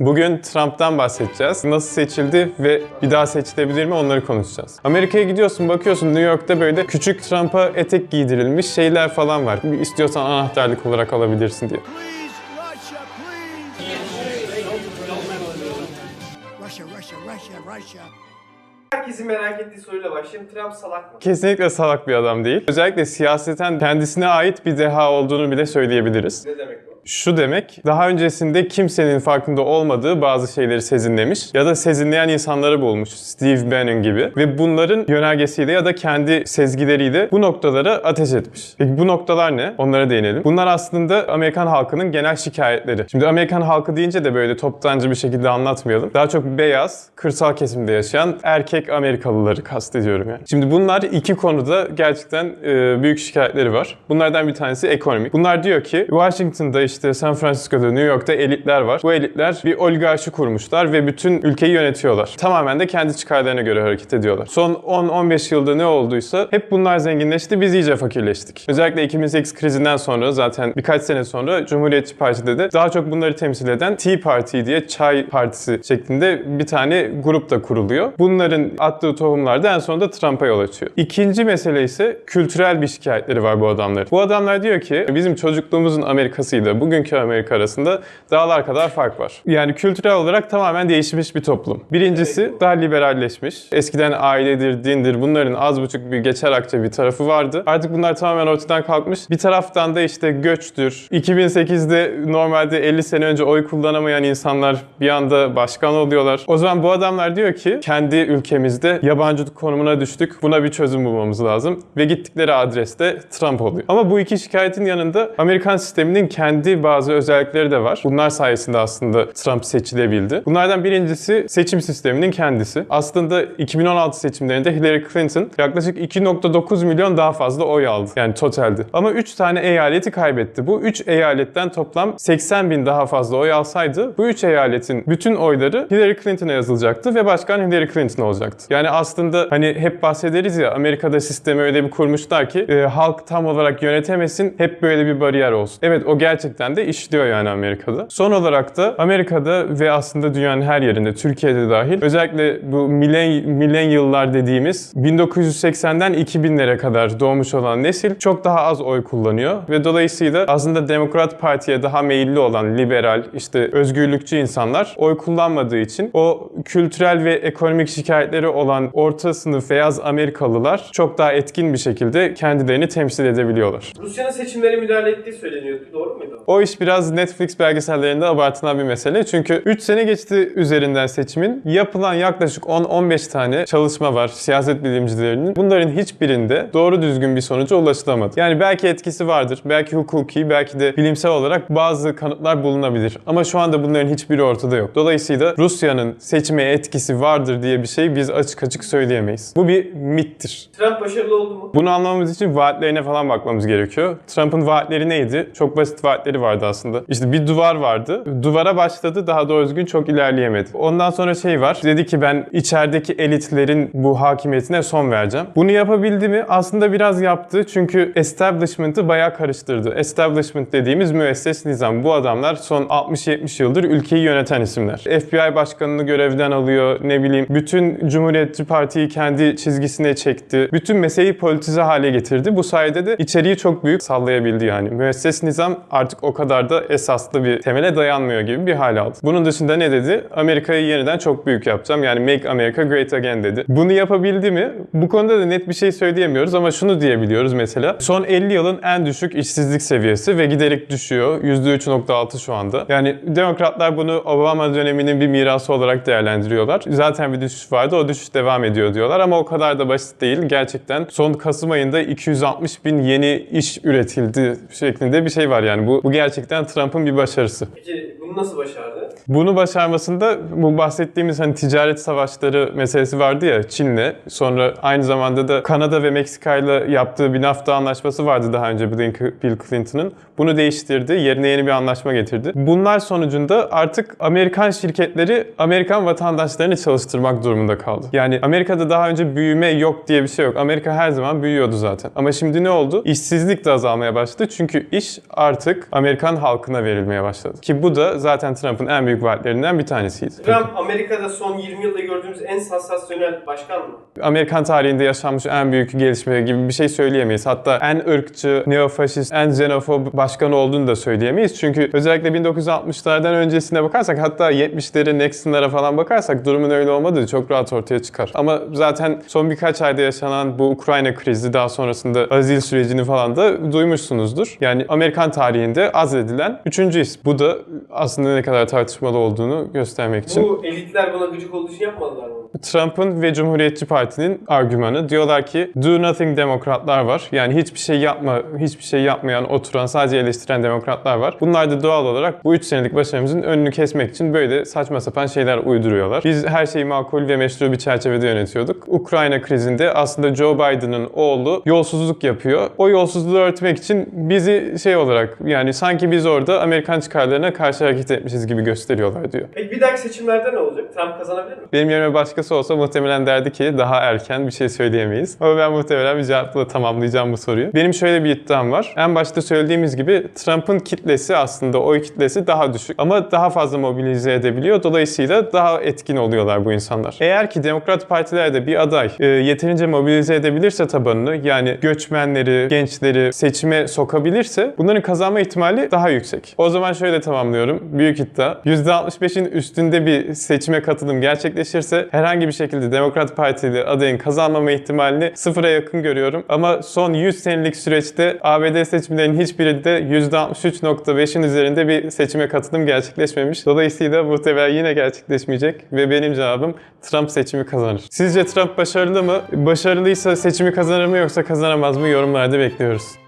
Bugün Trump'tan bahsedeceğiz. Nasıl seçildi ve bir daha seçilebilir mi onları konuşacağız. Amerika'ya gidiyorsun bakıyorsun New York'ta böyle küçük Trump'a etek giydirilmiş şeyler falan var. İstiyorsan anahtarlık olarak alabilirsin diye. Russia, please. Russia, Russia, Russia, Russia. Herkesin merak ettiği soruyla başlayayım. Trump salak mı? Kesinlikle salak bir adam değil. Özellikle siyaseten kendisine ait bir deha olduğunu bile söyleyebiliriz. Ne demek? Şu demek, daha öncesinde kimsenin farkında olmadığı bazı şeyleri sezinlemiş ya da sezinleyen insanları bulmuş. Steve Bannon gibi. Ve bunların yönergesiyle ya da kendi sezgileriyle bu noktalara ateş etmiş. Peki bu noktalar ne? Onlara değinelim. Bunlar aslında Amerikan halkının genel şikayetleri. Şimdi Amerikan halkı deyince de böyle toptancı bir şekilde anlatmayalım. Daha çok beyaz, kırsal kesimde yaşayan erkek Amerikalıları kastediyorum yani. Şimdi bunlar iki konuda gerçekten e, büyük şikayetleri var. Bunlardan bir tanesi ekonomik. Bunlar diyor ki Washington'da işte San Francisco'da, New York'ta elitler var. Bu elitler bir oligarşi kurmuşlar ve bütün ülkeyi yönetiyorlar. Tamamen de kendi çıkarlarına göre hareket ediyorlar. Son 10-15 yılda ne olduysa hep bunlar zenginleşti, biz iyice fakirleştik. Özellikle 2008 krizinden sonra zaten birkaç sene sonra Cumhuriyetçi Parti'de de daha çok bunları temsil eden Tea Party diye çay partisi şeklinde bir tane grup da kuruluyor. Bunların attığı tohumlar da en sonunda Trump'a yol açıyor. İkinci mesele ise kültürel bir şikayetleri var bu adamların. Bu adamlar diyor ki bizim çocukluğumuzun Amerika'sıyla bugünkü Amerika arasında dağlar kadar fark var. Yani kültürel olarak tamamen değişmiş bir toplum. Birincisi daha liberalleşmiş. Eskiden ailedir, dindir bunların az buçuk bir geçer akçe bir tarafı vardı. Artık bunlar tamamen ortadan kalkmış. Bir taraftan da işte göçtür. 2008'de normalde 50 sene önce oy kullanamayan insanlar bir anda başkan oluyorlar. O zaman bu adamlar diyor ki kendi ülkemizde yabancılık konumuna düştük. Buna bir çözüm bulmamız lazım. Ve gittikleri adreste Trump oluyor. Ama bu iki şikayetin yanında Amerikan sisteminin kendi bazı özellikleri de var. Bunlar sayesinde aslında Trump seçilebildi. Bunlardan birincisi seçim sisteminin kendisi. Aslında 2016 seçimlerinde Hillary Clinton yaklaşık 2.9 milyon daha fazla oy aldı. Yani totalde. Ama 3 tane eyaleti kaybetti. Bu 3 eyaletten toplam 80 bin daha fazla oy alsaydı bu 3 eyaletin bütün oyları Hillary Clinton'a yazılacaktı ve başkan Hillary Clinton olacaktı. Yani aslında hani hep bahsederiz ya Amerika'da sistemi öyle bir kurmuşlar ki e, halk tam olarak yönetemesin hep böyle bir bariyer olsun. Evet o gerçekten de işliyor yani Amerika'da. Son olarak da Amerika'da ve aslında dünyanın her yerinde Türkiye'de dahil özellikle bu milen, milenyıllar dediğimiz 1980'den 2000'lere kadar doğmuş olan nesil çok daha az oy kullanıyor ve dolayısıyla aslında Demokrat Parti'ye daha meyilli olan liberal işte özgürlükçü insanlar oy kullanmadığı için o kültürel ve ekonomik şikayetleri olan orta sınıf beyaz Amerikalılar çok daha etkin bir şekilde kendilerini temsil edebiliyorlar. Rusya'nın seçimlere müdahale ettiği söyleniyordu. Doğru muydu? O iş biraz Netflix belgesellerinde abartılan bir mesele. Çünkü 3 sene geçti üzerinden seçimin. Yapılan yaklaşık 10-15 tane çalışma var siyaset bilimcilerinin. Bunların hiçbirinde doğru düzgün bir sonuca ulaşılamadı. Yani belki etkisi vardır, belki hukuki, belki de bilimsel olarak bazı kanıtlar bulunabilir. Ama şu anda bunların hiçbiri ortada yok. Dolayısıyla Rusya'nın seçime etkisi vardır diye bir şey biz açık açık söyleyemeyiz. Bu bir mittir. Trump başarılı oldu mu? Bunu anlamamız için vaatlerine falan bakmamız gerekiyor. Trump'ın vaatleri neydi? Çok basit vaatleri vardı aslında. İşte bir duvar vardı. Duvara başladı daha doğru düzgün çok ilerleyemedi. Ondan sonra şey var. Dedi ki ben içerideki elitlerin bu hakimiyetine son vereceğim. Bunu yapabildi mi? Aslında biraz yaptı. Çünkü establishment'ı bayağı karıştırdı. Establishment dediğimiz müesses nizam. Bu adamlar son 60-70 yıldır ülkeyi yöneten isimler. FBI başkanını görevden alıyor. Ne bileyim bütün Cumhuriyetçi Parti'yi kendi çizgisine çekti. Bütün meseleyi politize hale getirdi. Bu sayede de içeriği çok büyük sallayabildi yani. Müesses nizam artık o kadar da esaslı bir temele dayanmıyor gibi bir hal aldı. Bunun dışında ne dedi? Amerika'yı yeniden çok büyük yapacağım. Yani Make America Great Again dedi. Bunu yapabildi mi? Bu konuda da net bir şey söyleyemiyoruz ama şunu diyebiliyoruz mesela. Son 50 yılın en düşük işsizlik seviyesi ve giderek düşüyor. %3.6 şu anda. Yani demokratlar bunu Obama döneminin bir mirası olarak değerlendiriyorlar. Zaten bir düşüş vardı. O düşüş devam ediyor diyorlar ama o kadar da basit değil. Gerçekten son Kasım ayında 260 bin yeni iş üretildi şeklinde bir şey var yani. Bu, bu gerçekten Trump'ın bir başarısı. Peki bunu nasıl başardı? Bunu başarmasında bu bahsettiğimiz hani ticaret savaşları meselesi vardı ya Çin'le. Sonra aynı zamanda da Kanada ve Meksika ile yaptığı bir NAFTA anlaşması vardı daha önce Bill Clinton'ın. Bunu değiştirdi. Yerine yeni bir anlaşma getirdi. Bunlar sonucunda artık Amerikan şirketleri Amerikan vatandaşlarını çalıştırmak durumunda kaldı. Yani Amerika'da daha önce büyüme yok diye bir şey yok. Amerika her zaman büyüyordu zaten. Ama şimdi ne oldu? İşsizlik de azalmaya başladı. Çünkü iş artık Amerikan halkına verilmeye başladı. Ki bu da zaten Trump'ın en en büyük vaatlerinden bir tanesiydi. Trump Amerika'da son 20 yılda gördüğümüz en sansasyonel başkan mı? Amerikan tarihinde yaşanmış en büyük gelişme gibi bir şey söyleyemeyiz. Hatta en ırkçı, neofaşist, en xenofob başkan olduğunu da söyleyemeyiz. Çünkü özellikle 1960'lardan öncesine bakarsak hatta 70'lere, Nixon'lara falan bakarsak durumun öyle olmadığı çok rahat ortaya çıkar. Ama zaten son birkaç ayda yaşanan bu Ukrayna krizi daha sonrasında azil sürecini falan da duymuşsunuzdur. Yani Amerikan tarihinde azledilen üçüncü isim. Bu da aslında ne kadar tartışmalı olduğunu göstermek için. Bu elitler buna gıcık olduğu için yapmadılar mı? Trump'ın ve Cumhuriyetçi Parti'nin argümanı diyorlar ki do nothing demokratlar var. Yani hiçbir şey yapma, hiçbir şey yapmayan, oturan, sadece eleştiren demokratlar var. Bunlar da doğal olarak bu 3 senelik başarımızın önünü kesmek için böyle saçma sapan şeyler uyduruyorlar. Biz her şeyi makul ve meşru bir çerçevede yönetiyorduk. Ukrayna krizinde aslında Joe Biden'ın oğlu yolsuzluk yapıyor. O yolsuzluğu örtmek için bizi şey olarak yani sanki biz orada Amerikan çıkarlarına karşı hareket etmişiz gibi gösteriyorlar diyor. Peki bir dahaki seçimlerde ne olacak? Trump kazanabilir mi? Benim yerime başkası olsa muhtemelen derdi ki daha erken bir şey söyleyemeyiz. Ama ben muhtemelen bir cevapla tamamlayacağım bu soruyu. Benim şöyle bir iddiam var. En başta söylediğimiz gibi Trump'ın kitlesi aslında oy kitlesi daha düşük. Ama daha fazla mobilize edebiliyor. Dolayısıyla daha etkin oluyorlar bu insanlar. Eğer ki Demokrat Partilerde bir aday e, yeterince mobilize edebilirse tabanını yani göçmenleri, gençleri seçime sokabilirse bunların kazanma ihtimali daha yüksek. O zaman şöyle tamamlıyorum. Büyük iddia. %65'in üstünde bir seçime katılım gerçekleşirse herhangi bir şekilde Demokrat Partili adayın kazanmama ihtimalini sıfıra yakın görüyorum. Ama son 100 senelik süreçte ABD seçimlerinin hiçbirinde %63.5'in üzerinde bir seçime katılım gerçekleşmemiş. Dolayısıyla muhtemelen yine gerçekleşmeyecek ve benim cevabım Trump seçimi kazanır. Sizce Trump başarılı mı? Başarılıysa seçimi kazanır mı yoksa kazanamaz mı? Yorumlarda bekliyoruz.